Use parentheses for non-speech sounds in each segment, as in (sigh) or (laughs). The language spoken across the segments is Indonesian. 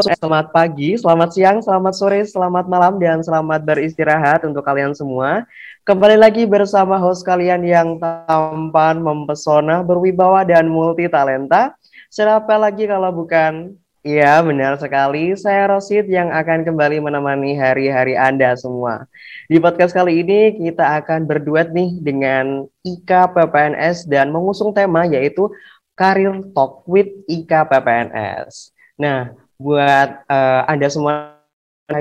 selamat pagi, selamat siang, selamat sore, selamat malam, dan selamat beristirahat untuk kalian semua. Kembali lagi bersama host kalian yang tampan, mempesona, berwibawa, dan multi talenta. Siapa lagi kalau bukan? Iya, benar sekali. Saya Rosid yang akan kembali menemani hari-hari Anda semua. Di podcast kali ini kita akan berduet nih dengan IKA PPNS dan mengusung tema yaitu Karir Talk with IKA PPNS. Nah, buat uh, Anda semua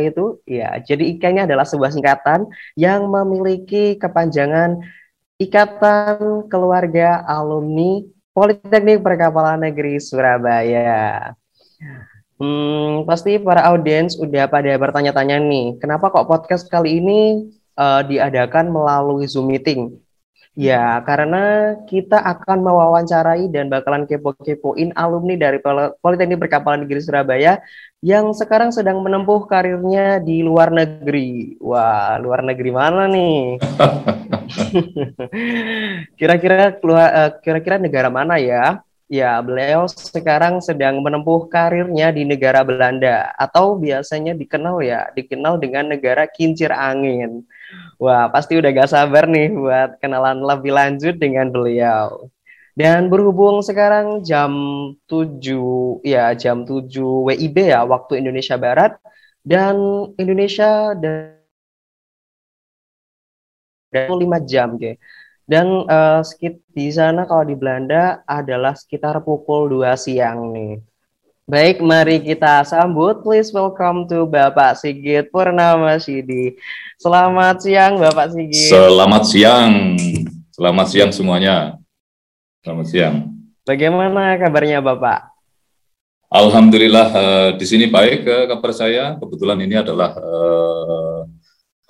itu ya jadi IKA ini adalah sebuah singkatan yang memiliki kepanjangan Ikatan Keluarga Alumni Politeknik Perkapalan Negeri Surabaya. Hmm, pasti para audiens udah pada bertanya-tanya nih, kenapa kok podcast kali ini uh, diadakan melalui Zoom meeting? Ya, karena kita akan mewawancarai dan bakalan kepo-kepoin alumni dari Politeknik Perkapalan Negeri Surabaya yang sekarang sedang menempuh karirnya di luar negeri. Wah, luar negeri mana nih? (laughs) (laughs) Kira-kira uh, kira-kira negara mana ya? Ya, beliau sekarang sedang menempuh karirnya di negara Belanda atau biasanya dikenal ya, dikenal dengan negara kincir angin. Wah, pasti udah gak sabar nih buat kenalan lebih lanjut dengan beliau. Dan berhubung sekarang jam 7 ya jam 7 WIB ya waktu Indonesia Barat dan Indonesia dan dan 5 jam ya. Dan uh, di sana kalau di Belanda adalah sekitar pukul 2 siang nih. Baik, mari kita sambut. Please welcome to Bapak Sigit Purnama Sidi. Selamat siang, Bapak Sigit. Selamat siang. Selamat siang semuanya. Selamat siang. Bagaimana kabarnya, Bapak? Alhamdulillah uh, di sini baik uh, kabar saya. Kebetulan ini adalah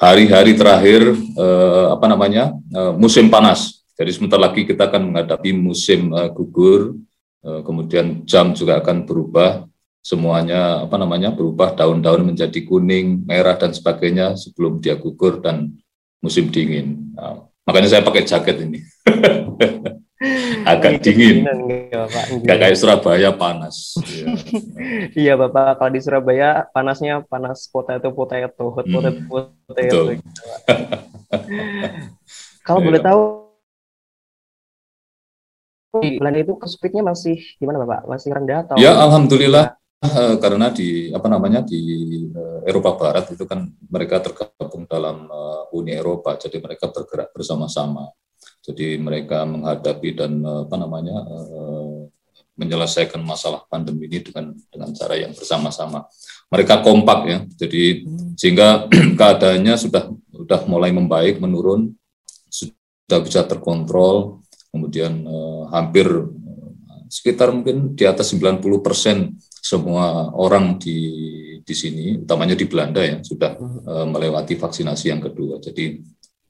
hari-hari terakhir uh, apa namanya uh, musim panas. Jadi sebentar lagi kita akan menghadapi musim uh, gugur Eh, kemudian jam juga akan berubah semuanya apa namanya berubah daun-daun menjadi kuning, merah dan sebagainya sebelum dia gugur dan musim dingin. Nah, makanya saya pakai jaket ini. (laughs) Agak dingin. Gak kayak Surabaya panas. iya. (laughs) iya Bapak, kalau di Surabaya panasnya panas potato potato, hot hmm. potato potato. Gitu, (laughs) kalau boleh iya. tahu di Belanda itu speednya masih gimana Bapak? Masih rendah atau? Ya, alhamdulillah uh, karena di apa namanya di uh, Eropa Barat itu kan mereka tergabung dalam uh, Uni Eropa, jadi mereka bergerak bersama-sama. Jadi mereka menghadapi dan uh, apa namanya uh, menyelesaikan masalah pandemi ini dengan dengan cara yang bersama-sama. Mereka kompak ya, jadi hmm. sehingga (clears throat) keadaannya sudah sudah mulai membaik, menurun, sudah bisa terkontrol kemudian eh, hampir eh, sekitar mungkin di atas 90 persen semua orang di di sini, utamanya di Belanda ya, sudah eh, melewati vaksinasi yang kedua. Jadi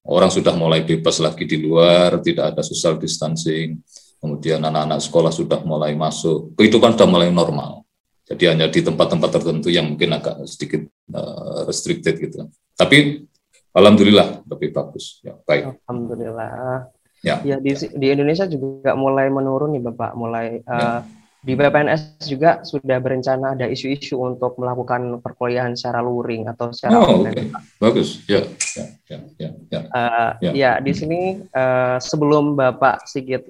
orang sudah mulai bebas lagi di luar, tidak ada social distancing, kemudian anak-anak sekolah sudah mulai masuk, kehidupan sudah mulai normal. Jadi hanya di tempat-tempat tertentu yang mungkin agak sedikit uh, restricted gitu. Tapi alhamdulillah lebih bagus. Ya, baik. Alhamdulillah. Ya, ya di, di Indonesia juga mulai menurun nih Bapak, mulai ya. Di BPNS juga sudah berencana ada isu-isu untuk melakukan perkuliahan secara luring atau secara oh, online. Okay. Bagus, ya, ya, ya, ya. Ya, uh, ya. ya di sini uh, sebelum Bapak Sigit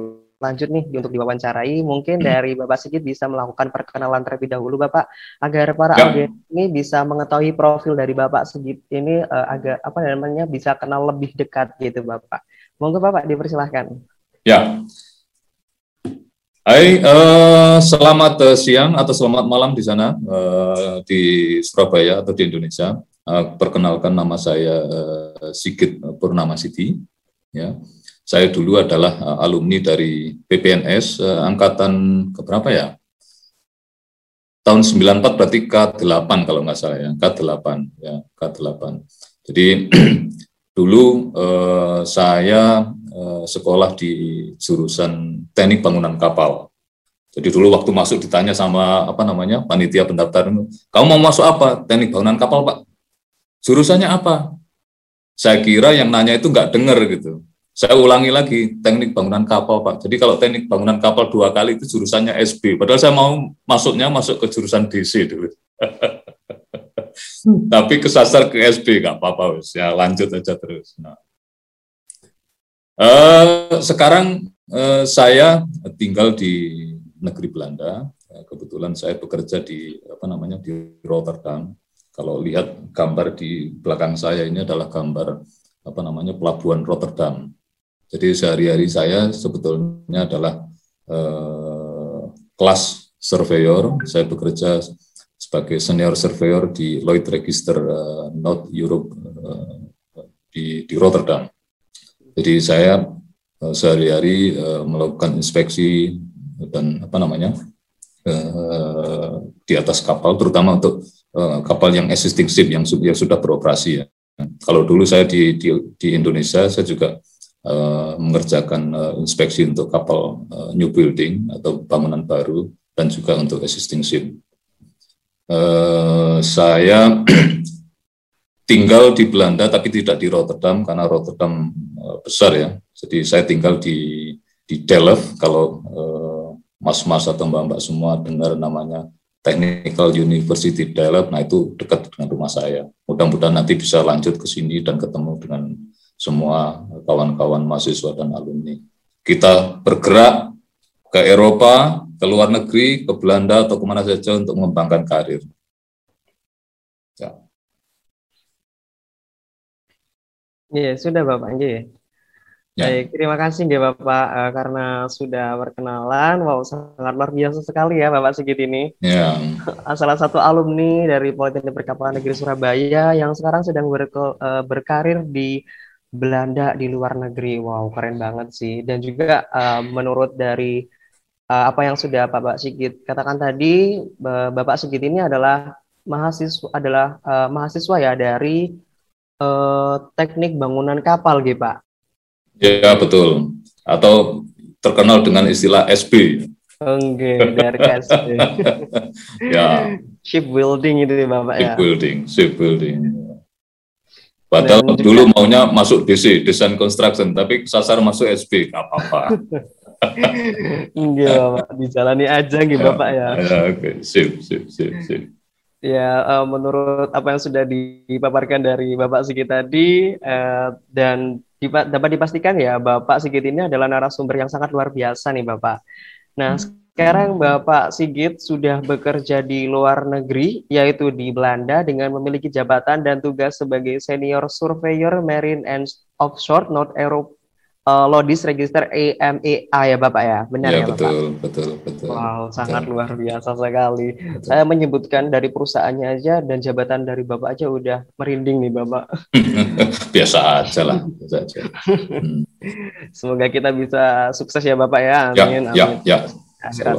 lanjut nih untuk diwawancarai, mungkin hmm. dari Bapak Sigit bisa melakukan perkenalan terlebih dahulu Bapak agar para ya. audiens ini bisa mengetahui profil dari Bapak Sigit ini uh, agak apa namanya bisa kenal lebih dekat gitu Bapak. Monggo Bapak dipersilahkan. Ya. Hai, uh, selamat uh, siang atau selamat malam di sana uh, di Surabaya atau di Indonesia. Uh, perkenalkan nama saya uh, Sigit Purnama Siti. Ya, saya dulu adalah uh, alumni dari PPNS uh, angkatan keberapa ya? Tahun 94 berarti K8 kalau nggak salah ya, K8 ya, K8. Jadi (clears throat) Dulu eh, saya eh, sekolah di jurusan teknik bangunan kapal. Jadi dulu waktu masuk ditanya sama apa namanya panitia pendaftaran, kamu mau masuk apa? Teknik bangunan kapal pak. Jurusannya apa? Saya kira yang nanya itu nggak dengar gitu. Saya ulangi lagi teknik bangunan kapal pak. Jadi kalau teknik bangunan kapal dua kali itu jurusannya SB. Padahal saya mau masuknya masuk ke jurusan DC dulu. (laughs) Tapi kesasar ke SB nggak apa-apa, ya lanjut aja terus. Nah. Uh, sekarang uh, saya tinggal di negeri Belanda. Kebetulan saya bekerja di apa namanya di Rotterdam. Kalau lihat gambar di belakang saya ini adalah gambar apa namanya pelabuhan Rotterdam. Jadi sehari-hari saya sebetulnya adalah uh, kelas surveyor. Saya bekerja sebagai senior surveyor di Lloyd Register uh, North Europe uh, di, di Rotterdam. Jadi saya uh, sehari-hari uh, melakukan inspeksi dan apa namanya uh, di atas kapal, terutama untuk kapal yang existing ship yang, sudah beroperasi ya. Kalau dulu saya di, di, di Indonesia, saya juga mengerjakan inspeksi untuk kapal new building atau bangunan baru dan juga untuk existing ship. Saya (clears throat) tinggal di Belanda tapi tidak di Rotterdam karena Rotterdam uh, besar ya. Jadi saya tinggal di di Delft kalau mas-mas uh, atau mbak-mbak semua dengar namanya Technical University Delft, nah itu dekat dengan rumah saya. Mudah-mudahan nanti bisa lanjut ke sini dan ketemu dengan semua kawan-kawan mahasiswa dan alumni. Kita bergerak ke Eropa, ke luar negeri, ke Belanda atau ke mana saja untuk mengembangkan karir. Ya. Iya, sudah Bapak. Iya. Ya. Baik, terima kasih ya Bapak uh, karena sudah berkenalan. Wow, sangat luar biasa sekali ya Bapak Sigit ini. Ya. Salah satu alumni dari Politeknik Perkapalan Negeri Surabaya yang sekarang sedang berke, uh, berkarir di Belanda di luar negeri. Wow, keren banget sih. Dan juga uh, menurut dari uh, apa yang sudah Bapak Sigit katakan tadi, Bapak Sigit ini adalah mahasiswa adalah uh, mahasiswa ya dari uh, teknik bangunan kapal, gitu Pak. Ya betul. Atau terkenal dengan istilah SB. Oke, dari SB. ya. Shipbuilding itu ya Bapak ya. Shipbuilding, shipbuilding. Padahal Dan dulu juga, maunya masuk DC, desain construction, tapi sasar masuk SB, nggak apa-apa. (laughs) Enggak, Bapak. Dijalani aja gitu, Bapak ya. Ya, oke. Okay. Sip, sip, sip, sip. Ya, uh, menurut apa yang sudah dipaparkan dari Bapak Sigit tadi, uh, dan dipa dapat dipastikan ya, Bapak Sigit ini adalah narasumber yang sangat luar biasa nih, Bapak. Nah, hmm. sekarang Bapak Sigit sudah bekerja di luar negeri, yaitu di Belanda, dengan memiliki jabatan dan tugas sebagai Senior Surveyor Marine and Offshore North Europe uh, Lodis Register AMEA ya Bapak ya, benar ya, ya betul, Bapak? Betul, betul, Wow, sangat luar biasa sekali. Betul. Saya menyebutkan dari perusahaannya aja dan jabatan dari Bapak aja udah merinding nih Bapak. (laughs) biasa aja lah, biasa aja. Hmm. (laughs) Semoga kita bisa sukses ya Bapak ya, ya amin. Ya, amin. ya, ya.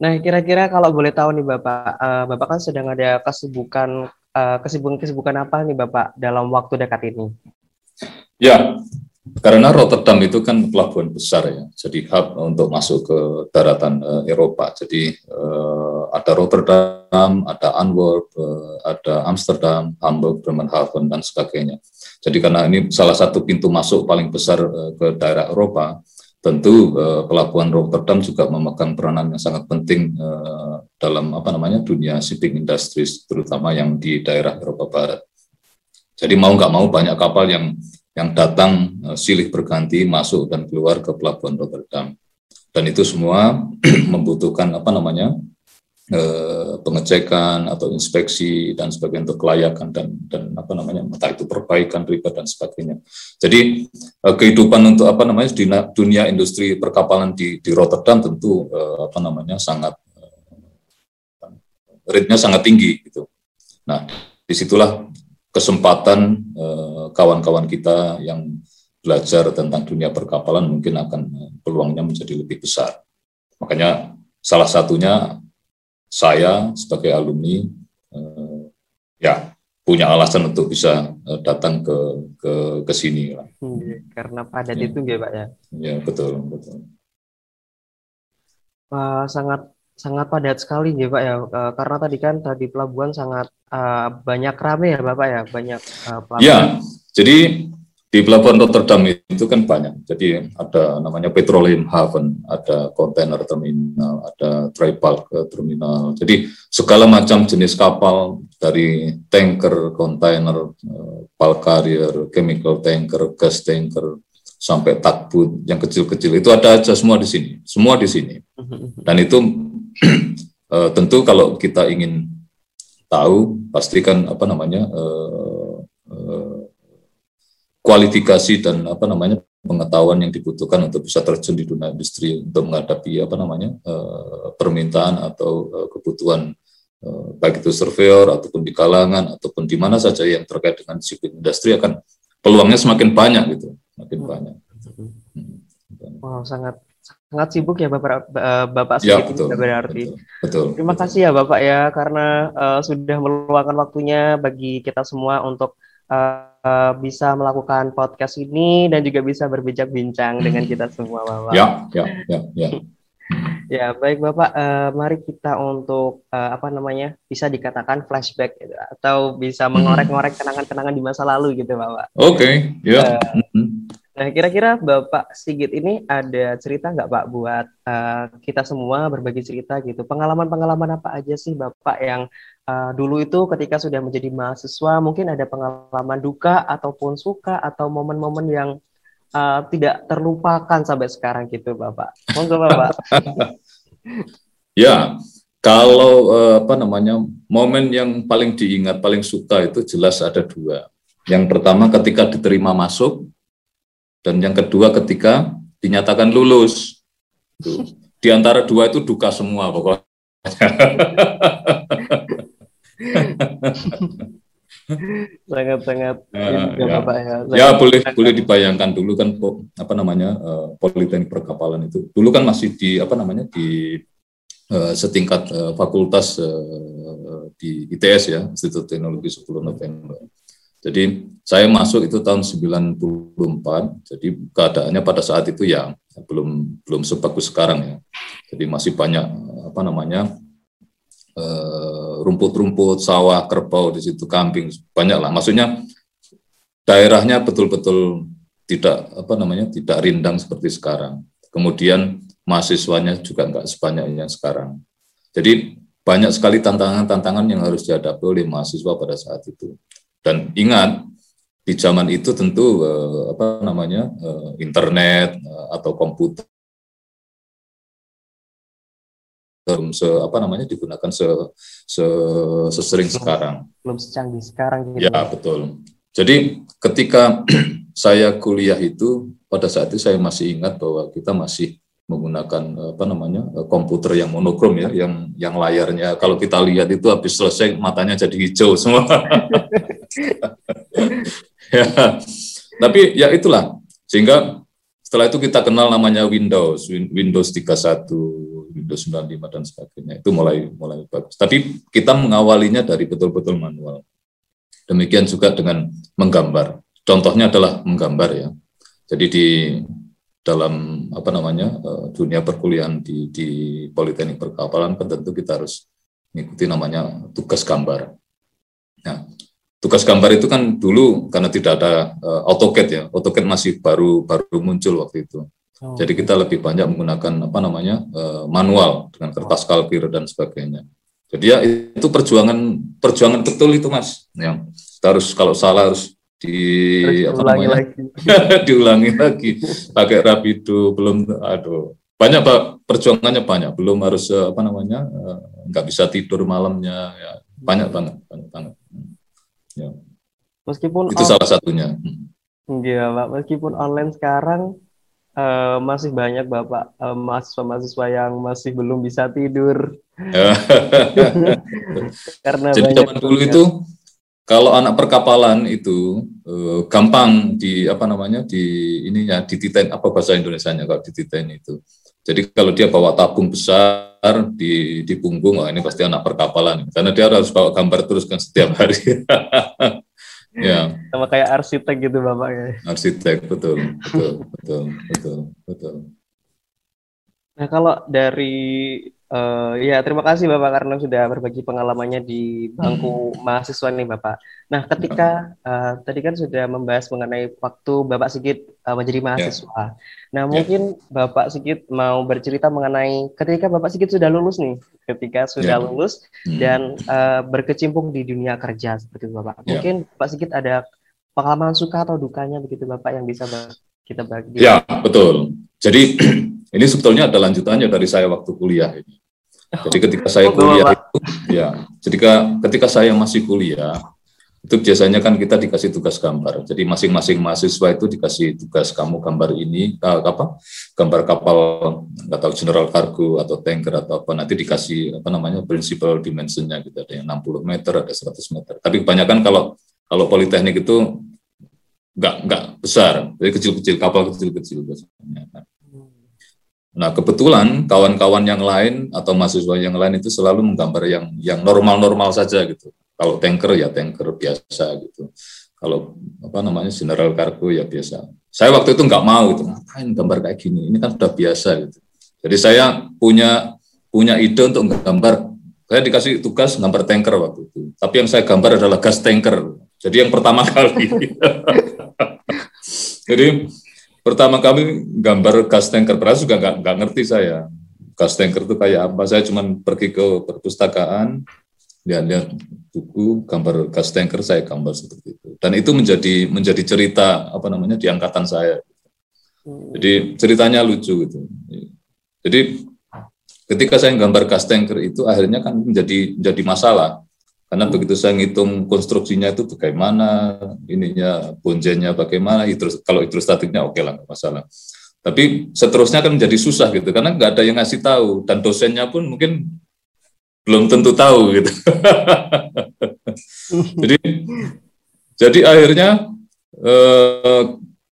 Nah, kira-kira kalau boleh tahu nih Bapak, uh, Bapak kan sedang ada kesibukan uh, kesibukan kesibukan apa nih Bapak dalam waktu dekat ini? Ya, karena Rotterdam itu kan pelabuhan besar ya, jadi hub untuk masuk ke daratan uh, Eropa. Jadi uh, ada Rotterdam, ada Antwerp, uh, ada Amsterdam, Hamburg, Bremerhaven dan sebagainya. Jadi karena ini salah satu pintu masuk paling besar uh, ke daerah Eropa, tentu uh, pelabuhan Rotterdam juga memegang peranan yang sangat penting uh, dalam apa namanya dunia shipping industries, terutama yang di daerah Eropa Barat. Jadi mau nggak mau banyak kapal yang yang datang uh, silih berganti masuk dan keluar ke pelabuhan Rotterdam. Dan itu semua (clears throat) membutuhkan apa namanya uh, pengecekan atau inspeksi dan sebagainya untuk kelayakan dan dan apa namanya entah itu perbaikan riba dan sebagainya. Jadi uh, kehidupan untuk apa namanya dunia, dunia industri perkapalan di di Rotterdam tentu apa namanya sangat rate-nya sangat tinggi gitu. Nah, di situlah kesempatan eh, kawan-kawan kita yang belajar tentang dunia perkapalan mungkin akan eh, peluangnya menjadi lebih besar. Makanya salah satunya saya sebagai alumni eh, ya punya alasan untuk bisa datang ke ke ke sini lah. Hmm, karena padat ya. itu ya pak ya. Ya betul betul. Uh, sangat sangat padat sekali ya Pak ya uh, karena tadi kan tadi pelabuhan sangat uh, banyak rame ya Bapak ya banyak uh, pelabuhan. Ya jadi di pelabuhan Rotterdam itu kan banyak. Jadi ada namanya petroleum haven, ada container terminal, ada dry bulk terminal. Jadi segala macam jenis kapal dari tanker, kontainer, eh, bulk carrier, chemical tanker, gas tanker, sampai tugboat yang kecil-kecil itu ada aja semua di sini, semua di sini. Dan itu (clears throat) eh, tentu kalau kita ingin tahu, pastikan apa namanya uh, uh, kualifikasi dan apa namanya pengetahuan yang dibutuhkan untuk bisa terjun di dunia industri untuk menghadapi apa namanya uh, permintaan atau uh, kebutuhan uh, baik itu surveyor ataupun di kalangan ataupun di mana saja yang terkait dengan sipil industri akan peluangnya semakin banyak gitu semakin hmm. banyak. Hmm. Wow sangat sangat sibuk ya bapak bapak ya, betul, berarti. Betul, betul. Terima betul. kasih ya bapak ya karena uh, sudah meluangkan waktunya bagi kita semua untuk uh, bisa melakukan podcast ini dan juga bisa berbincang-bincang (laughs) dengan kita semua, Bapak. Ya, ya, ya, ya. (laughs) ya, baik Bapak, uh, mari kita untuk uh, apa namanya? bisa dikatakan flashback gitu, atau bisa mengorek-ngorek kenangan-kenangan di masa lalu gitu, Bapak. Oke, okay, ya. Uh, Nah, kira-kira Bapak Sigit ini ada cerita nggak Pak buat uh, kita semua berbagi cerita gitu? Pengalaman-pengalaman apa aja sih Bapak yang uh, dulu itu ketika sudah menjadi mahasiswa mungkin ada pengalaman duka ataupun suka atau momen-momen yang uh, tidak terlupakan sampai sekarang gitu Bapak? Monggo Bapak. (laughs) ya, kalau uh, apa namanya momen yang paling diingat, paling suka itu jelas ada dua. Yang pertama ketika diterima masuk dan yang kedua ketika dinyatakan lulus. Di antara dua itu duka semua pokoknya. sangat-sangat uh, ya. Bapak ya. ya boleh boleh dibayangkan dulu kan apa namanya uh, politeknik perkapalan itu dulu kan masih di apa namanya di uh, setingkat uh, fakultas uh, di ITS ya Institut Teknologi 10 November jadi saya masuk itu tahun 94. Jadi keadaannya pada saat itu ya belum belum sebagus sekarang ya. Jadi masih banyak apa namanya eh, rumput-rumput, sawah, kerbau di situ, kambing banyak lah. Maksudnya daerahnya betul-betul tidak apa namanya tidak rindang seperti sekarang. Kemudian mahasiswanya juga enggak sebanyak yang sekarang. Jadi banyak sekali tantangan-tantangan yang harus dihadapi oleh mahasiswa pada saat itu. Dan ingat di zaman itu tentu uh, apa namanya uh, internet uh, atau komputer belum se apa namanya digunakan se, se sesering belum, sekarang. Belum secanggih sekarang. Gitu. Ya betul. Jadi ketika (clears throat) saya kuliah itu pada saat itu saya masih ingat bahwa kita masih menggunakan apa namanya komputer yang monokrom ya, yang yang layarnya kalau kita lihat itu habis selesai matanya jadi hijau semua. (laughs) (laughs) ya, tapi ya itulah sehingga setelah itu kita kenal namanya Windows, Windows 31, Windows 95 dan sebagainya. Itu mulai mulai bagus. Tapi kita mengawalinya dari betul-betul manual. Demikian juga dengan menggambar. Contohnya adalah menggambar ya. Jadi di dalam apa namanya eh, dunia perkuliahan di, di Politeknik Perkapalan tentu kita harus mengikuti namanya tugas gambar. Nah, tugas gambar itu kan dulu karena tidak ada uh, AutoCAD ya, AutoCAD masih baru baru muncul waktu itu. Oh. Jadi kita lebih banyak menggunakan apa namanya uh, manual dengan kertas kalkir dan sebagainya. Jadi ya itu perjuangan perjuangan betul itu mas, yang harus kalau salah harus di apa namanya lagi. (laughs) diulangi lagi pakai rapido belum aduh banyak pak perjuangannya banyak belum harus eh, apa namanya nggak bisa tidur malamnya ya banyak banget banyak banget ya meskipun itu salah satunya Iya, Pak. Meskipun online sekarang uh, masih banyak Bapak uh, mahasiswa-mahasiswa yang masih belum bisa tidur. (laughs) Karena Jadi zaman dulu itu kalau anak perkapalan itu eh, gampang di apa namanya di ininya dititen apa bahasa Indonesia-nya kalau dititen itu. Jadi kalau dia bawa tabung besar di di punggung, oh ini pasti anak perkapalan karena dia harus bawa gambar terus kan setiap hari. (laughs) ya. Sama kayak arsitek gitu bapak ya. Arsitek betul betul betul betul betul. Nah, kalau dari uh, ya terima kasih Bapak karena sudah berbagi pengalamannya di bangku hmm. mahasiswa nih Bapak. Nah, ketika uh, tadi kan sudah membahas mengenai waktu Bapak Sigit uh, menjadi ya. mahasiswa. Yeah. Nah, ya. mungkin yeah. Bapak Sigit mau bercerita mengenai ketika Bapak Sigit sudah lulus nih, ketika sudah yeah. lulus hmm. dan uh, berkecimpung di dunia kerja seperti itu Bapak. Ya. Mungkin yeah. Bapak Sigit ada pengalaman suka atau dukanya begitu Bapak yang bisa kita bagi. Ya, betul. Jadi (clears throat) ini sebetulnya ada lanjutannya dari saya waktu kuliah ini. Jadi ketika saya kuliah itu, ya, ketika ketika saya masih kuliah, itu biasanya kan kita dikasih tugas gambar. Jadi masing-masing mahasiswa itu dikasih tugas kamu gambar ini uh, apa? Gambar kapal nggak tahu general cargo atau tanker atau apa nanti dikasih apa namanya principal dimensionnya gitu ada yang 60 meter ada 100 meter. Tapi kebanyakan kalau kalau politeknik itu nggak nggak besar, jadi kecil-kecil kapal kecil-kecil biasanya. Nah, kebetulan kawan-kawan yang lain atau mahasiswa yang lain itu selalu menggambar yang yang normal-normal saja gitu. Kalau tanker ya tanker biasa gitu. Kalau apa namanya general cargo ya biasa. Saya waktu itu nggak mau itu ngapain gambar kayak gini. Ini kan sudah biasa gitu. Jadi saya punya punya ide untuk gambar. Saya dikasih tugas gambar tanker waktu itu. Tapi yang saya gambar adalah gas tanker. Jadi yang pertama (laughs) kali. Jadi pertama kali gambar gas tanker beras juga nggak nggak ngerti saya. Gas tanker itu kayak apa? Saya cuma pergi ke perpustakaan lihat-lihat buku gambar gas tanker saya gambar seperti itu. Dan itu menjadi menjadi cerita apa namanya di angkatan saya. Jadi ceritanya lucu gitu. Jadi ketika saya gambar gas tanker itu akhirnya kan menjadi menjadi masalah karena begitu saya ngitung konstruksinya itu bagaimana, ininya bonjennya bagaimana, hidro, kalau hidrostatiknya oke okay lah, masalah. Tapi seterusnya kan menjadi susah gitu, karena nggak ada yang ngasih tahu, dan dosennya pun mungkin belum tentu tahu gitu. (laughs) jadi, jadi akhirnya eh,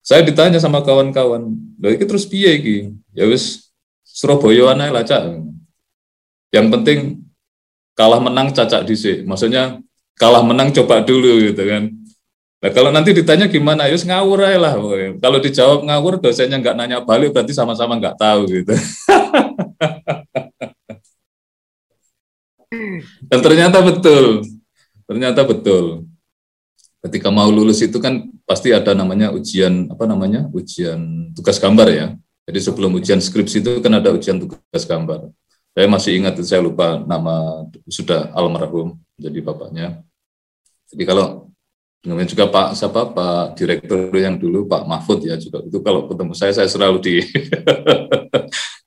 saya ditanya sama kawan-kawan, loh ini terus piye iki? Ya wis Surabaya lah Yang penting kalah menang cacak sini. Maksudnya kalah menang coba dulu gitu kan. Nah, kalau nanti ditanya gimana, ya ngawur aja lah. Kalau dijawab ngawur, dosennya nggak nanya balik, berarti sama-sama nggak tahu gitu. Dan ternyata betul, ternyata betul. Ketika mau lulus itu kan pasti ada namanya ujian apa namanya ujian tugas gambar ya. Jadi sebelum ujian skripsi itu kan ada ujian tugas gambar. Saya masih ingat, saya lupa nama sudah almarhum jadi bapaknya. Jadi kalau namanya juga Pak siapa Pak Direktur yang dulu Pak Mahfud ya juga itu kalau ketemu saya saya selalu di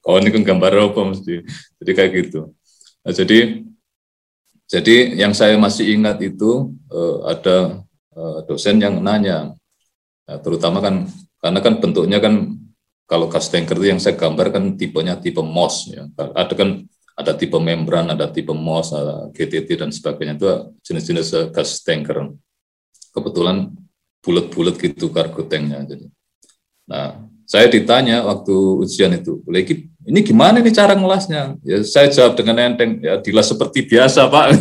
kawan (laughs) ini kan gambar apa mesti jadi kayak gitu. Nah, jadi jadi yang saya masih ingat itu uh, ada uh, dosen yang nanya, nah, terutama kan karena kan bentuknya kan kalau gas tanker itu yang saya gambar kan tipenya tipe MOS ya. Ada kan ada tipe membran, ada tipe MOS, ada GTT dan sebagainya itu jenis-jenis gas tanker. Kebetulan bulat-bulat gitu kargo tanknya. Jadi, nah saya ditanya waktu ujian itu, lagi ini gimana nih cara ngelasnya? Ya saya jawab dengan enteng, ya dilas seperti biasa pak. (laughs)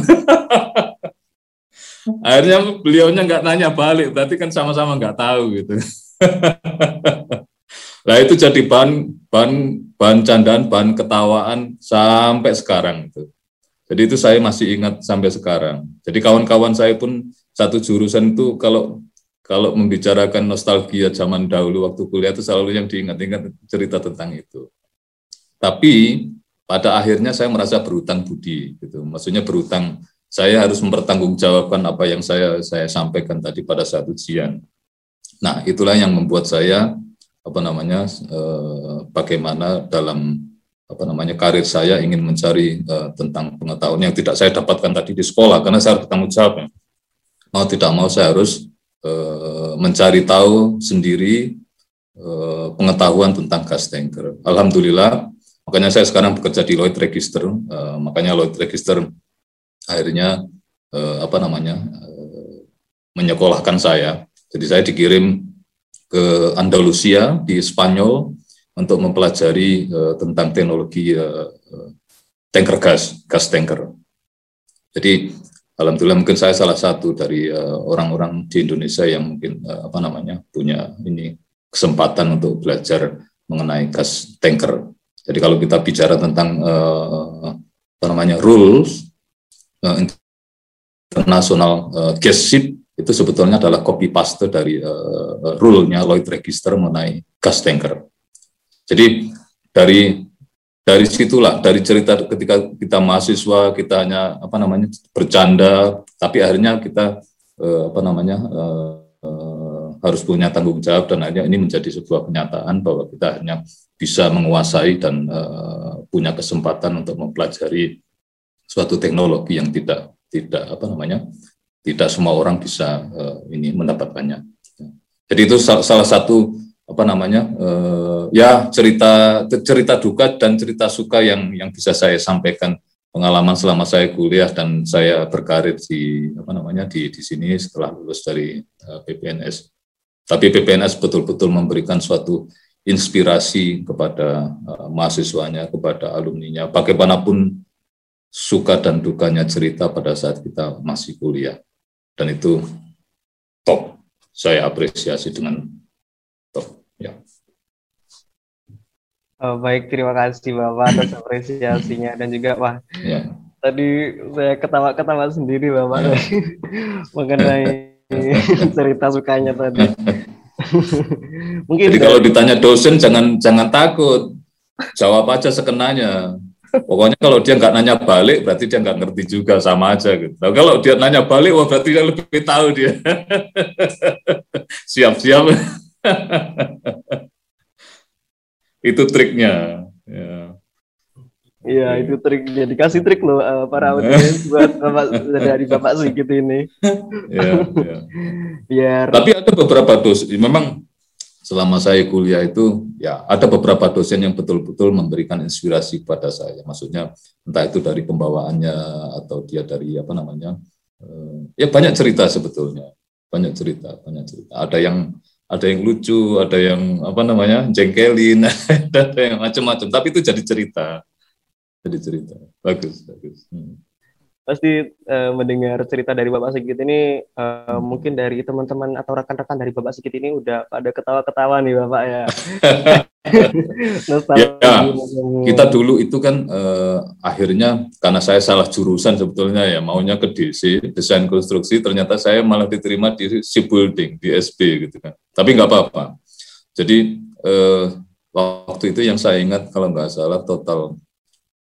Akhirnya beliaunya nggak nanya balik, berarti kan sama-sama nggak tahu gitu. (laughs) Nah itu jadi bahan bahan bahan candaan, bahan ketawaan sampai sekarang itu. Jadi itu saya masih ingat sampai sekarang. Jadi kawan-kawan saya pun satu jurusan itu kalau kalau membicarakan nostalgia zaman dahulu waktu kuliah itu selalu yang diingat-ingat cerita tentang itu. Tapi pada akhirnya saya merasa berutang budi gitu. Maksudnya berutang saya harus mempertanggungjawabkan apa yang saya saya sampaikan tadi pada saat ujian. Nah, itulah yang membuat saya apa namanya eh, bagaimana dalam apa namanya karir saya ingin mencari eh, tentang pengetahuan yang tidak saya dapatkan tadi di sekolah karena saya harus bertanggung jawab ya. mau tidak mau saya harus eh, mencari tahu sendiri pengetahuan tentang gas tanker. Alhamdulillah makanya saya sekarang bekerja di Lloyd Register makanya Lloyd Register akhirnya apa namanya menyekolahkan saya jadi saya dikirim ke Andalusia di Spanyol untuk mempelajari uh, tentang teknologi uh, tanker gas, gas tanker. Jadi alhamdulillah mungkin saya salah satu dari orang-orang uh, di Indonesia yang mungkin uh, apa namanya punya ini kesempatan untuk belajar mengenai gas tanker. Jadi kalau kita bicara tentang uh, apa namanya rules uh, international uh, gas ship itu sebetulnya adalah copy paste dari uh, rule-nya Lloyd Register mengenai gas tanker. Jadi dari dari situlah dari cerita ketika kita mahasiswa kita hanya apa namanya bercanda tapi akhirnya kita uh, apa namanya uh, uh, harus punya tanggung jawab dan akhirnya ini menjadi sebuah kenyataan bahwa kita akhirnya bisa menguasai dan uh, punya kesempatan untuk mempelajari suatu teknologi yang tidak tidak apa namanya tidak semua orang bisa uh, ini mendapatkannya. Jadi itu salah satu apa namanya uh, ya cerita cerita duka dan cerita suka yang yang bisa saya sampaikan pengalaman selama saya kuliah dan saya berkarir di apa namanya di di sini setelah lulus dari uh, PPNS. Tapi PPNS betul-betul memberikan suatu inspirasi kepada uh, mahasiswanya, kepada alumninya, bagaimanapun suka dan dukanya cerita pada saat kita masih kuliah. Dan itu top. Saya apresiasi dengan top. Ya. Oh, baik, terima kasih Bapak atas (coughs) apresiasinya dan juga wah ya. tadi saya ketawa-ketawa sendiri Bapak ya. (laughs) mengenai (laughs) cerita sukanya tadi. Mungkin Jadi kalau ditanya dosen jangan jangan takut, jawab aja sekenanya. Pokoknya kalau dia nggak nanya balik, berarti dia nggak ngerti juga sama aja gitu. Nah, kalau dia nanya balik, wah berarti dia lebih tahu dia. (laughs) Siap-siap. (laughs) itu triknya. Ya. Iya, itu triknya. Dikasih trik loh uh, para audiens (laughs) buat bapak dari bapak sedikit ini. Iya, iya. Biar. Tapi ada beberapa dos. Memang selama saya kuliah itu ya ada beberapa dosen yang betul-betul memberikan inspirasi kepada saya. Maksudnya entah itu dari pembawaannya atau dia dari apa namanya eh, ya banyak cerita sebetulnya banyak cerita banyak cerita. Ada yang ada yang lucu, ada yang apa namanya jengkelin, (laughs) ada yang macam-macam. Tapi itu jadi cerita, jadi cerita. Bagus, bagus. Hmm pasti uh, mendengar cerita dari Bapak Sigit ini uh, mungkin dari teman-teman atau rekan-rekan dari Bapak Sigit ini udah pada ketawa-ketawa nih Bapak ya. (laughs) ya, kita dulu itu kan uh, akhirnya karena saya salah jurusan sebetulnya ya maunya ke DC desain konstruksi ternyata saya malah diterima di shipbuilding di SB gitu kan. Tapi nggak apa-apa. Jadi uh, waktu itu yang saya ingat kalau nggak salah total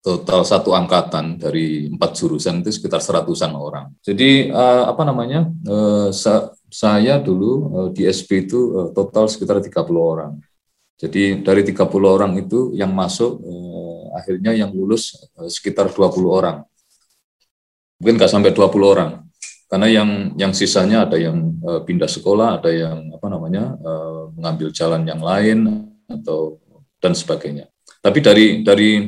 total satu angkatan dari empat jurusan itu sekitar seratusan orang. Jadi uh, apa namanya? Uh, sa saya dulu uh, di SP itu uh, total sekitar 30 orang. Jadi dari 30 orang itu yang masuk uh, akhirnya yang lulus uh, sekitar 20 orang. Mungkin nggak sampai 20 orang. Karena yang yang sisanya ada yang uh, pindah sekolah, ada yang apa namanya? Uh, mengambil jalan yang lain atau dan sebagainya. Tapi dari dari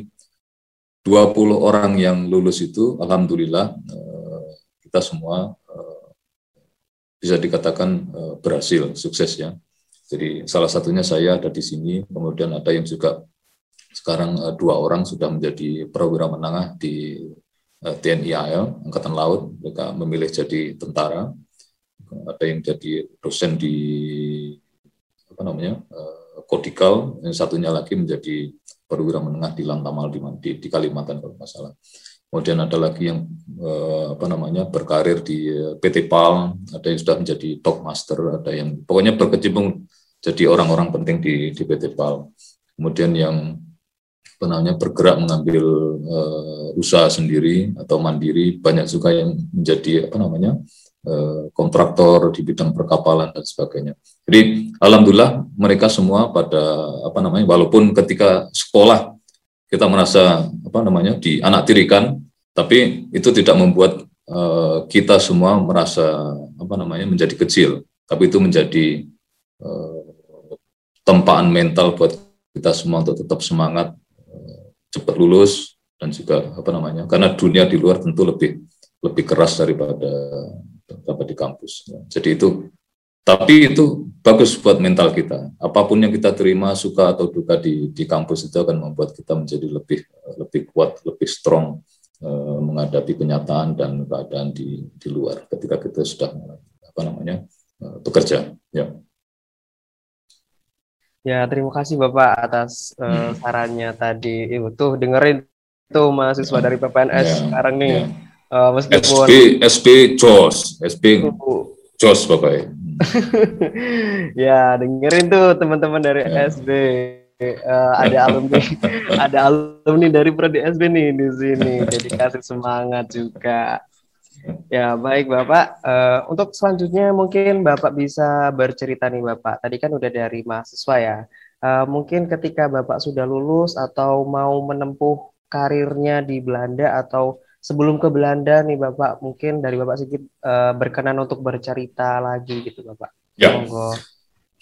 20 orang yang lulus itu, alhamdulillah eh, kita semua eh, bisa dikatakan eh, berhasil, sukses ya. Jadi salah satunya saya ada di sini, kemudian ada yang juga sekarang dua orang sudah menjadi perwira menengah di TNI AL, Angkatan Laut, mereka memilih jadi tentara, ada yang jadi dosen di apa namanya Kodikal, yang satunya lagi menjadi perwira menengah di Lantamal di, di, Kalimantan kalau nggak salah. Kemudian ada lagi yang eh, apa namanya berkarir di eh, PT PAL, ada yang sudah menjadi top master, ada yang pokoknya berkecimpung jadi orang-orang penting di, di PT PAL. Kemudian yang apa namanya bergerak mengambil eh, usaha sendiri atau mandiri, banyak juga yang menjadi apa namanya kontraktor di bidang perkapalan dan sebagainya. Jadi alhamdulillah mereka semua pada apa namanya walaupun ketika sekolah kita merasa apa namanya di anak tirikan, tapi itu tidak membuat uh, kita semua merasa apa namanya menjadi kecil, tapi itu menjadi uh, tempaan mental buat kita semua untuk tetap semangat uh, cepat lulus dan juga apa namanya karena dunia di luar tentu lebih lebih keras daripada dapat di kampus. Jadi itu tapi itu bagus buat mental kita. Apa pun yang kita terima, suka atau duka di, di kampus itu akan membuat kita menjadi lebih lebih kuat, lebih strong eh, menghadapi kenyataan dan keadaan di, di luar ketika kita sudah apa namanya eh, bekerja. Ya. Ya, terima kasih Bapak atas uh, sarannya tadi. Ibu tuh dengerin tuh mahasiswa dari PPNS ya, sekarang nih. Ya. Uh, meskipun SP SP JOS, SP JOS Bapak. (laughs) ya, dengerin tuh teman-teman dari ya. SB. Uh, eh, ada alumni (laughs) ada alumni dari prodi SB nih di sini. Jadi kasih semangat juga. Ya, baik Bapak. Uh, untuk selanjutnya mungkin Bapak bisa bercerita nih Bapak. Tadi kan udah dari mahasiswa ya. Uh, mungkin ketika Bapak sudah lulus atau mau menempuh karirnya di Belanda atau sebelum ke Belanda nih Bapak, mungkin dari Bapak sedikit uh, berkenan untuk bercerita lagi gitu Bapak. Ya. Monggo.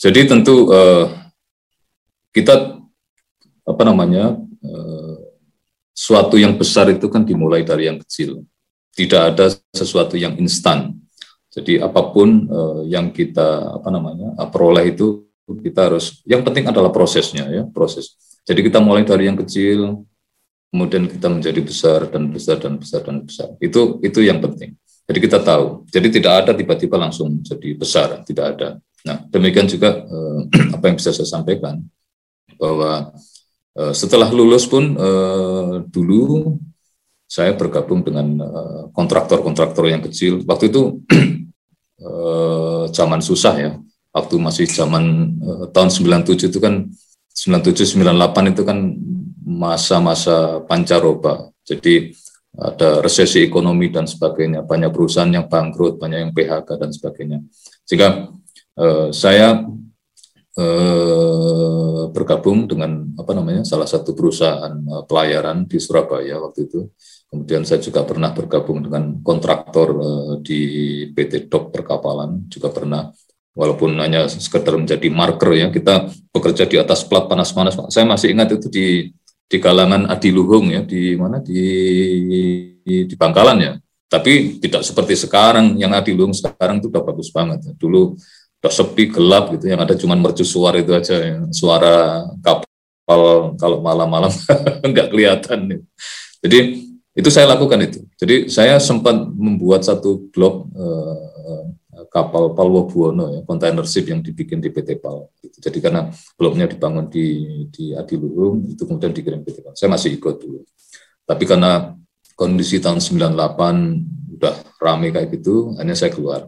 Jadi tentu uh, kita apa namanya uh, suatu yang besar itu kan dimulai dari yang kecil tidak ada sesuatu yang instan. Jadi apa pun uh, yang kita apa namanya peroleh itu kita harus yang penting adalah prosesnya ya proses. Jadi kita mulai dari yang kecil, kemudian kita menjadi besar dan besar dan besar dan besar. Itu itu yang penting. Jadi kita tahu. Jadi tidak ada tiba-tiba langsung jadi besar, tidak ada. Nah demikian juga uh, (clears throat) apa yang bisa saya sampaikan bahwa uh, setelah lulus pun uh, dulu saya bergabung dengan eh, kontraktor-kontraktor yang kecil. Waktu itu uh, (clears throat) zaman susah ya. Waktu masih zaman uh, tahun 97 itu kan 97 98 itu kan masa-masa pancaroba. Jadi ada resesi ekonomi dan sebagainya, banyak perusahaan yang bangkrut, banyak yang PHK dan sebagainya. Sehingga uh, saya uh, bergabung dengan apa namanya salah satu perusahaan uh, pelayaran di Surabaya waktu itu Kemudian saya juga pernah bergabung dengan kontraktor uh, di PT Dok Perkapalan, juga pernah walaupun hanya sekedar menjadi marker ya, kita bekerja di atas plat panas-panas. Saya masih ingat itu di di kalangan adiluhung ya, di mana di di, Bangkalan ya. Tapi tidak seperti sekarang yang adiluhung sekarang itu udah bagus banget. Ya. Dulu udah sepi gelap gitu, yang ada cuma mercusuar itu aja ya. suara kapal kalau malam-malam (laughs) nggak kelihatan. Ya. Jadi itu saya lakukan itu. Jadi saya sempat membuat satu blog eh, kapal Palwo Buwono ya, container ship yang dibikin di PT Pal. Jadi karena blognya dibangun di di Adiluhung, itu kemudian dikirim PT Pal. Saya masih ikut dulu. Tapi karena kondisi tahun 98 udah rame kayak gitu, hanya saya keluar.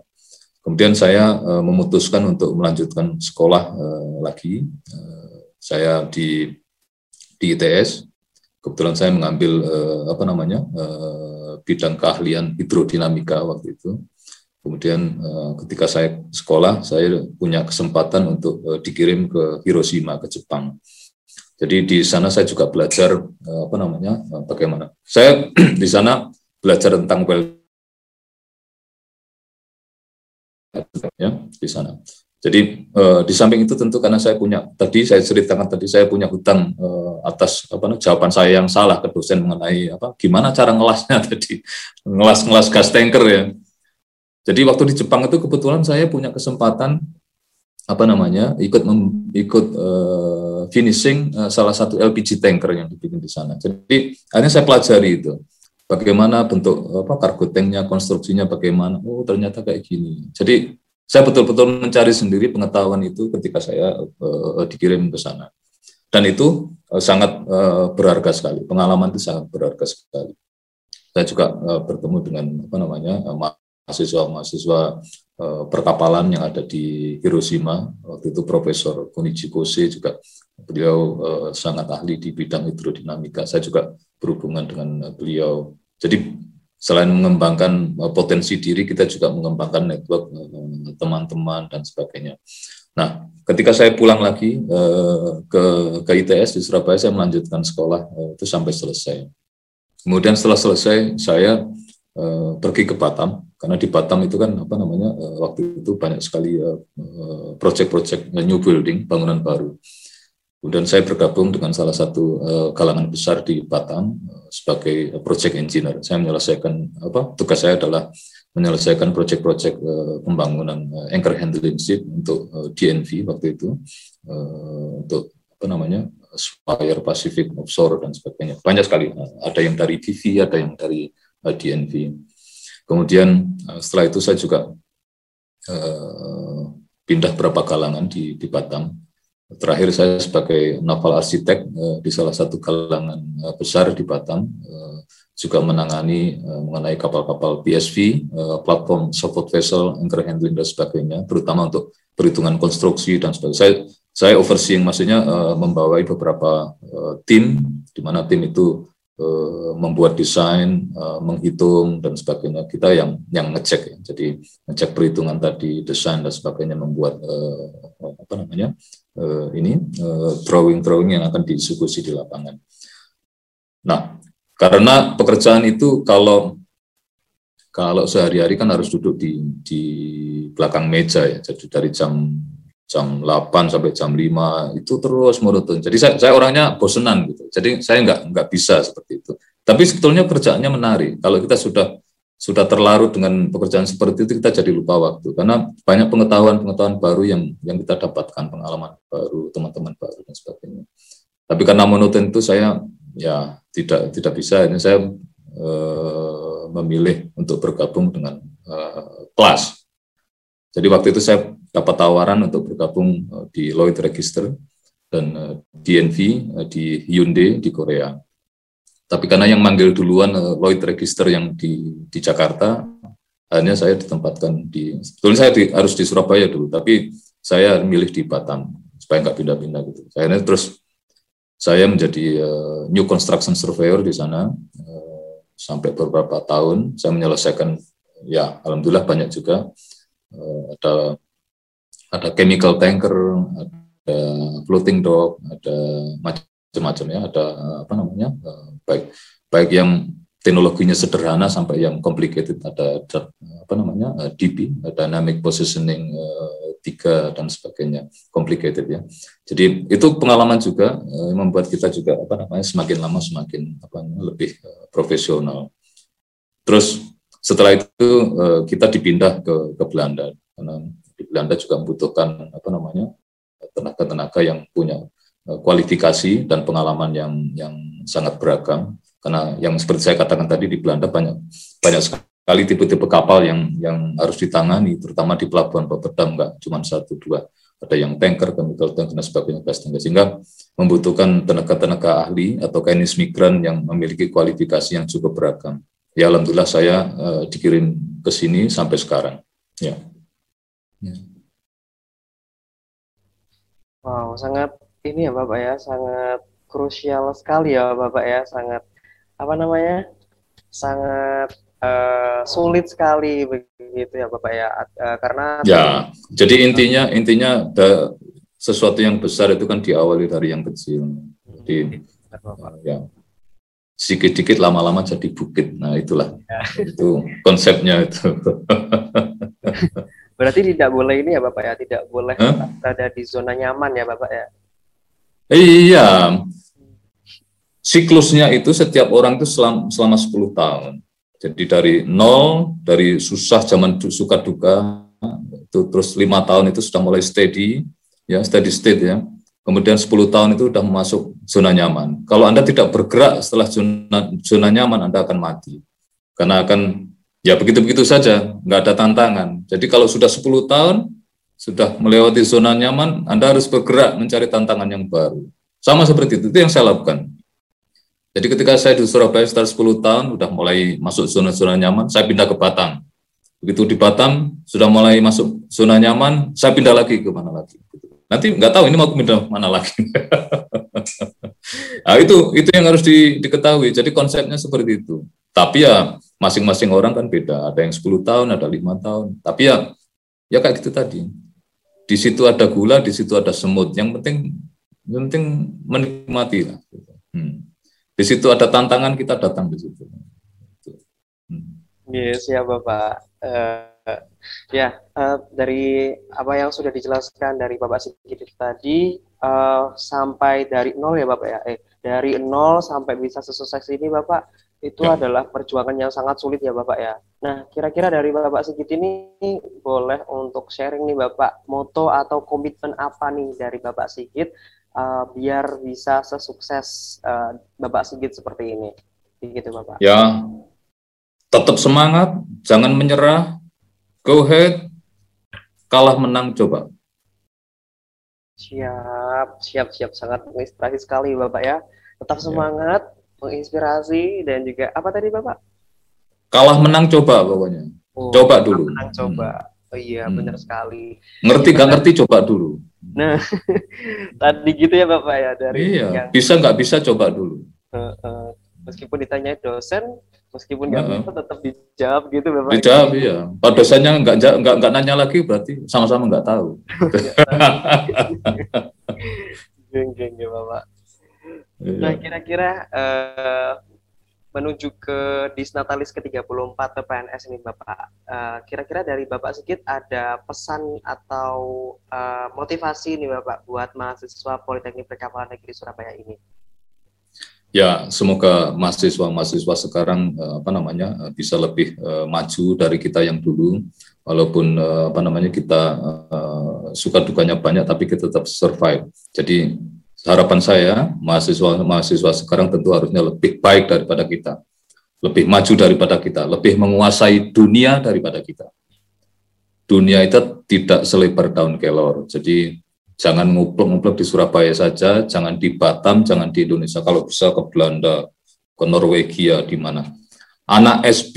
Kemudian saya uh, memutuskan untuk melanjutkan sekolah uh, lagi. Uh, saya di di ITS kebetulan saya mengambil uh, apa namanya uh, bidang keahlian hidrodinamika waktu itu. Kemudian uh, ketika saya sekolah, saya punya kesempatan untuk uh, dikirim ke Hiroshima ke Jepang. Jadi di sana saya juga belajar uh, apa namanya bagaimana. Saya (clears throat) di sana belajar tentang well ya di sana. Jadi uh, di samping itu tentu karena saya punya tadi saya ceritakan tadi saya punya hutang uh, atas apa jawaban saya yang salah ke dosen mengenai apa gimana cara ngelasnya (laughs) tadi ngelas-ngelas gas tanker ya. Jadi waktu di Jepang itu kebetulan saya punya kesempatan apa namanya ikut mem, ikut uh, finishing uh, salah satu LPG tanker yang dibikin di sana. Jadi akhirnya saya pelajari itu bagaimana bentuk apa kargo tanknya konstruksinya bagaimana. Oh ternyata kayak gini. Jadi saya betul-betul mencari sendiri pengetahuan itu ketika saya uh, dikirim ke sana. Dan itu uh, sangat uh, berharga sekali. Pengalaman itu sangat berharga sekali. Saya juga uh, bertemu dengan apa namanya mahasiswa-mahasiswa uh, perkapalan yang ada di Hiroshima. Waktu itu Profesor Kunichi Kose juga beliau uh, sangat ahli di bidang hidrodinamika. Saya juga berhubungan dengan beliau. Jadi selain mengembangkan uh, potensi diri, kita juga mengembangkan network teman-teman dan sebagainya. Nah, ketika saya pulang lagi ke ke ITS di Surabaya, saya melanjutkan sekolah itu sampai selesai. Kemudian setelah selesai, saya pergi ke Batam karena di Batam itu kan apa namanya waktu itu banyak sekali proyek-proyek new building bangunan baru. Kemudian saya bergabung dengan salah satu uh, kalangan besar di Batam uh, sebagai project engineer. Saya menyelesaikan apa tugas saya adalah menyelesaikan proyek-proyek uh, pembangunan uh, anchor handling ship untuk uh, DNV waktu itu uh, untuk apa namanya Spire Pacific Offshore dan sebagainya. Banyak sekali. Uh, ada yang dari PV, ada yang dari uh, DNV. Kemudian uh, setelah itu saya juga uh, pindah berapa kalangan di, di Batam terakhir saya sebagai naval arsitek uh, di salah satu kalangan uh, besar di Batam uh, juga menangani uh, mengenai kapal-kapal PSV, uh, platform support vessel, anchor handling dan sebagainya, terutama untuk perhitungan konstruksi dan sebagainya. Saya saya overseeing maksudnya uh, membawai beberapa uh, tim di mana tim itu membuat desain, uh, menghitung dan sebagainya. Kita yang yang ngecek ya. Jadi ngecek perhitungan tadi, desain dan sebagainya membuat uh, apa namanya? Ini drawing-drawing yang akan dieksekusi di lapangan. Nah, karena pekerjaan itu kalau kalau sehari-hari kan harus duduk di di belakang meja ya. Jadi dari jam jam 8 sampai jam 5 itu terus monoton. Jadi saya, saya orangnya bosenan gitu. Jadi saya nggak nggak bisa seperti itu. Tapi sebetulnya kerjaannya menarik. Kalau kita sudah sudah terlarut dengan pekerjaan seperti itu kita jadi lupa waktu karena banyak pengetahuan-pengetahuan baru yang yang kita dapatkan pengalaman baru teman-teman baru dan sebagainya. Tapi karena monoton itu saya ya tidak tidak bisa ini saya eh, memilih untuk bergabung dengan eh, kelas. Jadi waktu itu saya dapat tawaran untuk bergabung uh, di Lloyd Register dan uh, DNV uh, di Hyundai di Korea. Tapi karena yang manggil duluan Lloyd Register yang di, di Jakarta, akhirnya saya ditempatkan di, sebetulnya saya di, harus di Surabaya dulu, tapi saya milih di Batam supaya nggak pindah-pindah gitu. Akhirnya terus saya menjadi uh, new construction surveyor di sana uh, sampai beberapa tahun. Saya menyelesaikan, ya alhamdulillah banyak juga. Uh, ada ada chemical tanker, ada floating dock, ada macam-macam ya, ada apa namanya, eh, baik baik yang teknologinya sederhana sampai yang complicated, ada, apa namanya eh, DP, dynamic positioning eh, tiga dan sebagainya, complicated ya. Jadi itu pengalaman juga membuat kita juga apa namanya semakin lama semakin apa lebih profesional. Terus setelah itu kita dipindah ke ke Belanda. Karena di Belanda juga membutuhkan apa namanya tenaga-tenaga yang punya eh, kualifikasi dan pengalaman yang yang sangat beragam. Karena yang seperti saya katakan tadi di Belanda banyak banyak sekali tipe-tipe kapal yang yang harus ditangani terutama di pelabuhan Rotterdam enggak cuma satu dua. Ada yang tanker, chemical tank dan sebagainya sehingga membutuhkan tenaga-tenaga ahli atau kainis migran yang memiliki kualifikasi yang cukup beragam. Ya alhamdulillah saya uh, dikirim ke sini sampai sekarang. Ya. Ya. Wow, sangat ini ya Bapak ya, sangat krusial sekali ya Bapak ya, sangat apa namanya, sangat uh, sulit sekali begitu ya Bapak ya, uh, karena ya, jadi intinya intinya ada sesuatu yang besar itu kan diawali dari yang kecil, jadi uh, ya sedikit-sedikit lama-lama jadi bukit, nah itulah ya. itu konsepnya itu. (laughs) Berarti tidak boleh ini ya Bapak ya, tidak boleh huh? berada di zona nyaman ya Bapak ya. Iya. Siklusnya itu setiap orang itu selama, selama 10 tahun. Jadi dari nol, dari susah zaman suka duka, itu terus lima tahun itu sudah mulai steady, ya steady state ya. Kemudian 10 tahun itu sudah masuk zona nyaman. Kalau Anda tidak bergerak setelah zona, zona nyaman, Anda akan mati. Karena akan ya begitu-begitu saja, nggak ada tantangan. Jadi kalau sudah 10 tahun, sudah melewati zona nyaman, Anda harus bergerak mencari tantangan yang baru. Sama seperti itu, itu yang saya lakukan. Jadi ketika saya di Surabaya sekitar 10 tahun, sudah mulai masuk zona-zona nyaman, saya pindah ke Batam. Begitu di Batam, sudah mulai masuk zona nyaman, saya pindah lagi ke mana lagi. Nanti nggak tahu ini mau pindah mana lagi. nah, (laughs) itu itu yang harus di, diketahui. Jadi konsepnya seperti itu. Tapi ya masing-masing orang kan beda. Ada yang 10 tahun, ada lima tahun. Tapi ya ya kayak gitu tadi. Di situ ada gula, di situ ada semut. Yang penting yang penting menikmati lah. Hmm. Di situ ada tantangan kita datang di situ. Hmm. Yes, ya Bapak. Uh, ya uh, dari apa yang sudah dijelaskan dari Bapak Sigit tadi uh, sampai dari nol ya Bapak ya. Eh dari nol sampai bisa sesukses ini Bapak itu ya. adalah perjuangan yang sangat sulit ya Bapak ya. Nah, kira-kira dari Bapak Sigit ini boleh untuk sharing nih Bapak, moto atau komitmen apa nih dari Bapak Sigit uh, biar bisa sesukses uh, Bapak Sigit seperti ini. Begitu Bapak. Ya, tetap semangat, jangan menyerah, go ahead, kalah menang coba. Siap, Siap, siap. Sangat menginspirasi sekali Bapak ya. Tetap ya. semangat, ya. menginspirasi dan juga apa tadi Bapak? Kalah menang coba pokoknya. Oh, coba dulu. Menang coba. Hmm. Oh iya, hmm. benar sekali. Ngerti gak ngerti coba dulu. Nah, (laughs) tadi gitu ya Bapak ya dari Iya, yang... bisa nggak bisa coba dulu. Uh, uh, meskipun ditanya dosen, meskipun nggak uh, tetap dijawab gitu Bapak. Dijawab iya. Pak dosennya nggak nggak nggak nanya lagi berarti sama-sama nggak tahu. geng geng ya Bapak. Iya. Nah kira-kira uh, menuju ke Disnatalis ke-34 PPNS ini Bapak. Uh, kira-kira dari Bapak sedikit ada pesan atau uh, motivasi nih Bapak buat mahasiswa Politeknik Perkapalan Negeri Surabaya ini? Ya, semoga mahasiswa-mahasiswa sekarang uh, apa namanya uh, bisa lebih uh, maju dari kita yang dulu. Walaupun apa namanya kita suka dukanya banyak, tapi kita tetap survive. Jadi harapan saya mahasiswa-mahasiswa sekarang tentu harusnya lebih baik daripada kita, lebih maju daripada kita, lebih menguasai dunia daripada kita. Dunia itu tidak selebar daun kelor, jadi jangan nguplek-nguplek di Surabaya saja, jangan di Batam, jangan di Indonesia, kalau bisa ke Belanda, ke Norwegia, di mana. Anak SB,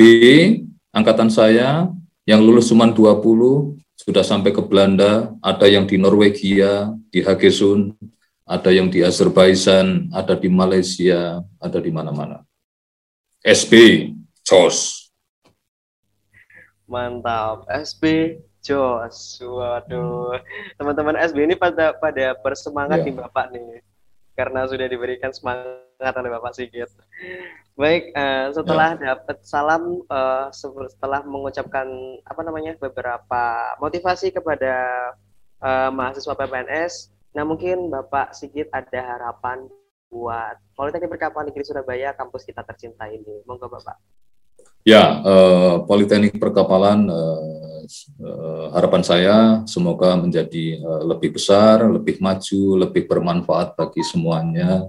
angkatan saya, yang lulus cuma 20, sudah sampai ke Belanda, ada yang di Norwegia, di Hagesun, ada yang di Azerbaijan, ada di Malaysia, ada di mana-mana. SB, JOS. Mantap, SB, JOS. Waduh, teman-teman SB ini pada pada bersemangat ya. nih Bapak nih, karena sudah diberikan semangat oleh Bapak Sigit. Baik, uh, setelah ya. dapat salam, uh, setelah mengucapkan apa namanya beberapa motivasi kepada uh, mahasiswa PPNS, Nah mungkin Bapak Sigit ada harapan buat Politeknik Perkapalan Negeri Surabaya kampus kita tercinta ini. Monggo Bapak. Ya, eh, Politeknik Perkapalan eh, eh, harapan saya semoga menjadi eh, lebih besar, lebih maju, lebih bermanfaat bagi semuanya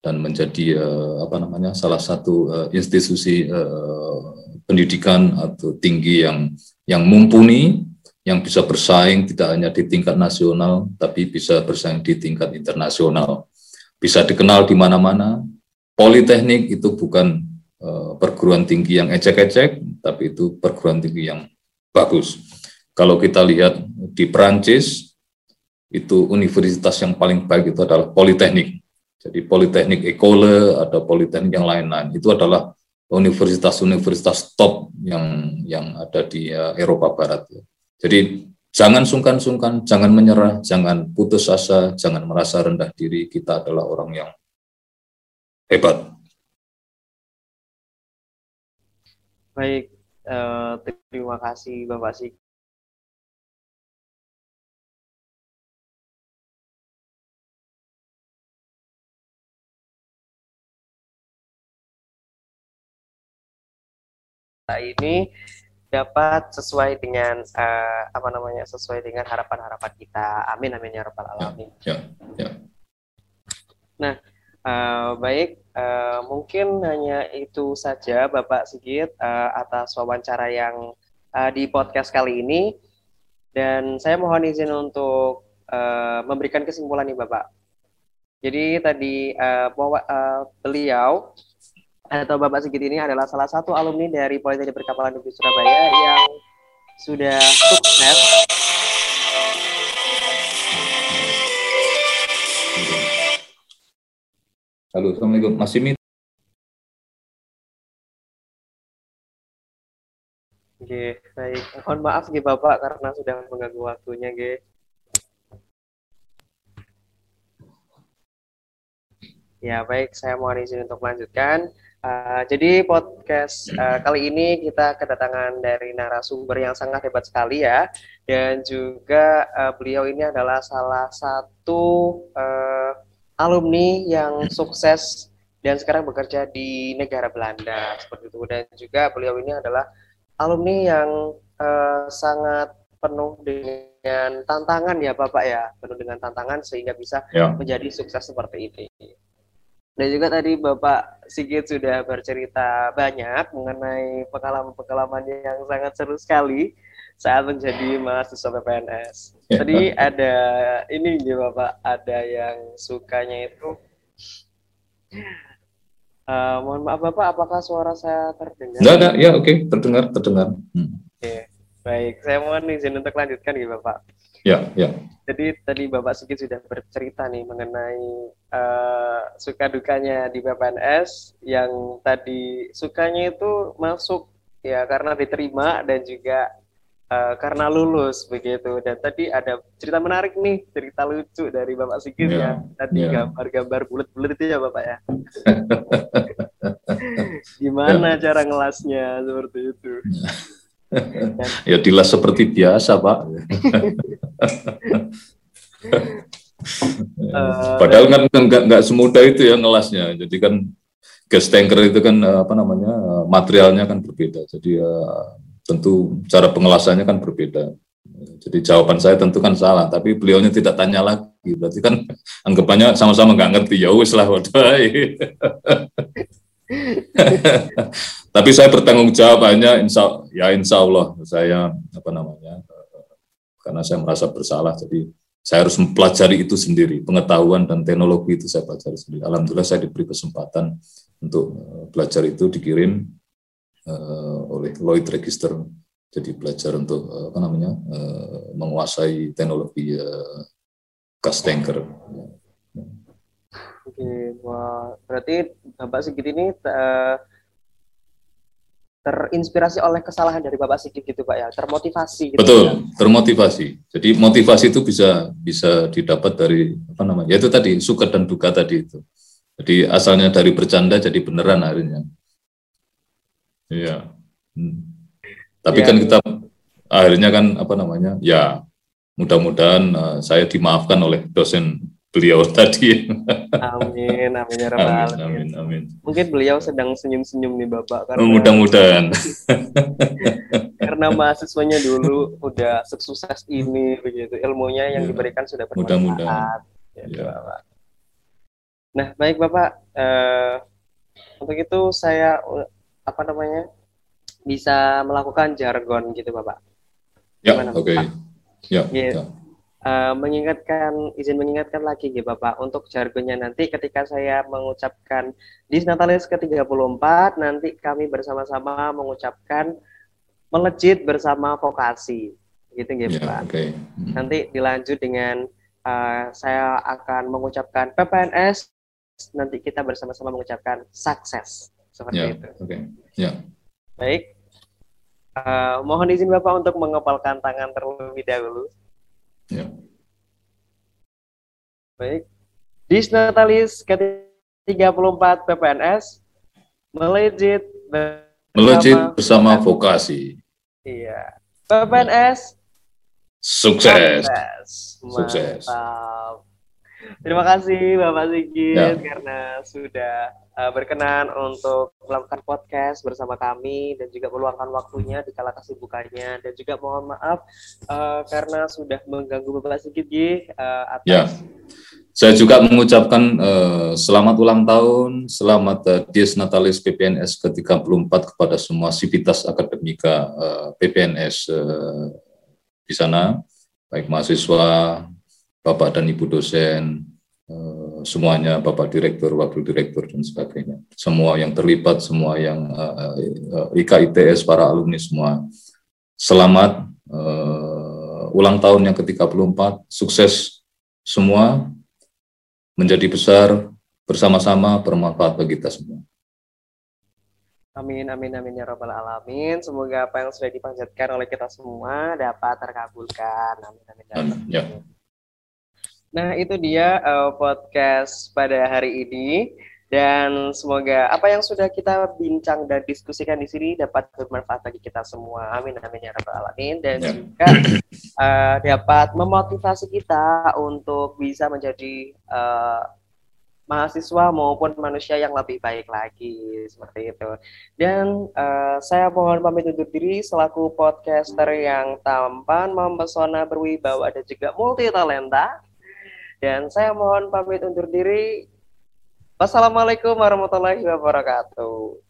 dan menjadi eh, apa namanya salah satu eh, institusi eh, pendidikan atau tinggi yang yang mumpuni yang bisa bersaing tidak hanya di tingkat nasional, tapi bisa bersaing di tingkat internasional. Bisa dikenal di mana-mana. Politeknik itu bukan perguruan tinggi yang ecek-ecek, tapi itu perguruan tinggi yang bagus. Kalau kita lihat di Perancis, itu universitas yang paling baik itu adalah Politeknik. Jadi Politeknik Ecole atau Politeknik yang lain-lain itu adalah universitas-universitas top yang yang ada di uh, Eropa Barat. Jadi jangan sungkan-sungkan, jangan menyerah, jangan putus asa, jangan merasa rendah diri. Kita adalah orang yang hebat. Baik, uh, terima kasih Bapak Sik. ini dapat sesuai dengan uh, apa namanya sesuai dengan harapan-harapan kita. Amin amin ya rabbal alamin. Ya, ya, ya. Nah, uh, baik uh, mungkin hanya itu saja Bapak Sigit uh, atas wawancara yang uh, di podcast kali ini dan saya mohon izin untuk uh, memberikan kesimpulan nih Bapak. Jadi tadi uh, bahwa uh, beliau atau Bapak Sigit ini adalah salah satu alumni dari Politeknik Perkapalan Negeri Surabaya yang sudah sukses Halo, Assalamualaikum. Masih mit? Oke, baik. Mohon maaf nih Bapak karena sudah mengganggu waktunya, G. Ya, baik. Saya mohon izin untuk melanjutkan. Uh, jadi podcast uh, kali ini kita kedatangan dari narasumber yang sangat hebat sekali ya, dan juga uh, beliau ini adalah salah satu uh, alumni yang sukses dan sekarang bekerja di negara Belanda seperti itu, dan juga beliau ini adalah alumni yang uh, sangat penuh dengan tantangan ya Bapak ya, penuh dengan tantangan sehingga bisa ya. menjadi sukses seperti ini. Dan juga tadi Bapak Sigit sudah bercerita banyak mengenai pengalaman-pengalaman yang sangat seru sekali. Saat menjadi mahasiswa PPNS. Ya. Tadi ada ini gitu Bapak, ada yang sukanya itu uh, mohon maaf Bapak, apakah suara saya terdengar? Enggak, enggak, ya oke, okay. terdengar, terdengar. Hmm. Oke, okay. baik. Saya mohon izin untuk lanjutkan gitu Bapak. Ya, ya. Jadi tadi Bapak Sigit sudah bercerita nih mengenai uh, suka dukanya di PPNS yang tadi sukanya itu masuk ya karena diterima dan juga uh, karena lulus begitu. Dan tadi ada cerita menarik nih, cerita lucu dari Bapak Sigit yeah, yang tadi yeah. gambar-gambar bulat-bulat itu ya Bapak ya. (laughs) Gimana yeah. cara ngelasnya seperti itu? (laughs) ya dilas seperti biasa pak uh, (laughs) padahal kan nggak nggak semudah itu ya ngelasnya jadi kan gas tanker itu kan eh, apa namanya eh, materialnya kan berbeda jadi ya tentu cara pengelasannya kan berbeda. Jadi jawaban saya tentu kan salah tapi beliaunya tidak tanya lagi. Berarti kan anggapannya sama-sama nggak ngerti. Ya wis lah (laughs) Tapi saya bertanggung jawab hanya insya, ya insya Allah saya apa namanya karena saya merasa bersalah jadi saya harus mempelajari itu sendiri. Pengetahuan dan teknologi itu saya pelajari sendiri. Alhamdulillah saya diberi kesempatan untuk eh, belajar itu dikirim uh, oleh Lloyd Register jadi belajar untuk uh, apa namanya uh, menguasai teknologi uh, gas tanker. Oke, wah berarti Bapak Sigit ini uh, terinspirasi oleh kesalahan dari Bapak Sigit gitu Pak ya, termotivasi gitu. Betul, ya. termotivasi. Jadi motivasi itu bisa bisa didapat dari apa namanya? Yaitu tadi suka dan duka tadi itu. Jadi asalnya dari bercanda jadi beneran akhirnya. Iya. Hmm. Tapi ya. kan kita akhirnya kan apa namanya? Ya mudah-mudahan uh, saya dimaafkan oleh dosen beliau (laughs) tadi. Amin, amin ya rabbal amin, amin, amin. Mungkin beliau sedang senyum-senyum nih Bapak karena mudah-mudahan. (laughs) karena mahasiswanya dulu udah sukses ini begitu, ilmunya yang ya, diberikan sudah bermanfaat. Mudah-mudahan. Gitu, ya. Bapak. Nah, baik Bapak, uh, untuk itu saya apa namanya? bisa melakukan jargon gitu Bapak. Ya, oke. Okay. Ya, ya. Uh, mengingatkan izin mengingatkan lagi ya Bapak untuk jargonnya nanti ketika saya mengucapkan Disnatalis ke-34 nanti kami bersama-sama mengucapkan melejit bersama vokasi gitu ya Bapak. okay. hmm. Nanti dilanjut dengan uh, saya akan mengucapkan PPNS nanti kita bersama-sama mengucapkan sukses seperti yeah, itu. Oke. Okay. Ya. Yeah. Baik. Uh, mohon izin Bapak untuk mengepalkan tangan terlebih dahulu. Ya. Baik. Disnatalis ke-34 PPNS melejit melejit bersama vokasi. Iya. PPNS sukses. Sukses. Mantap. Terima kasih Bapak Sigit ya. karena sudah uh, berkenan untuk melakukan podcast bersama kami dan juga meluangkan waktunya di kala kesibukannya dan juga mohon maaf uh, karena sudah mengganggu Bapak Sigit uh, atas ya. Saya juga mengucapkan uh, selamat ulang tahun, selamat uh, Dies Natalis PPNS ke-34 kepada semua sivitas akademika uh, PPNS uh, di sana, baik mahasiswa, Bapak dan Ibu dosen, Eh, semuanya Bapak Direktur, Wakil Direktur dan sebagainya. Semua yang terlibat, semua yang uh, uh, IKITS, para alumni semua. Selamat ulang tahun yang ke-34, sukses semua, menjadi besar, bersama-sama, bermanfaat bagi kita semua. Amin, amin, amin ya robbal alamin. Semoga apa yang sudah dipanjatkan oleh kita semua dapat terkabulkan. Amin, amin. amin. amin. Ya. Nah, itu dia uh, podcast pada hari ini dan semoga apa yang sudah kita bincang dan diskusikan di sini dapat bermanfaat bagi kita semua. Amin amin ya rabbal alamin dan ya. juga uh, dapat memotivasi kita untuk bisa menjadi uh, mahasiswa maupun manusia yang lebih baik lagi seperti itu. Dan uh, saya mohon pamit undur diri selaku podcaster yang tampan, mempesona, berwibawa dan juga multi talenta. Dan saya mohon pamit undur diri. Wassalamualaikum warahmatullahi wabarakatuh.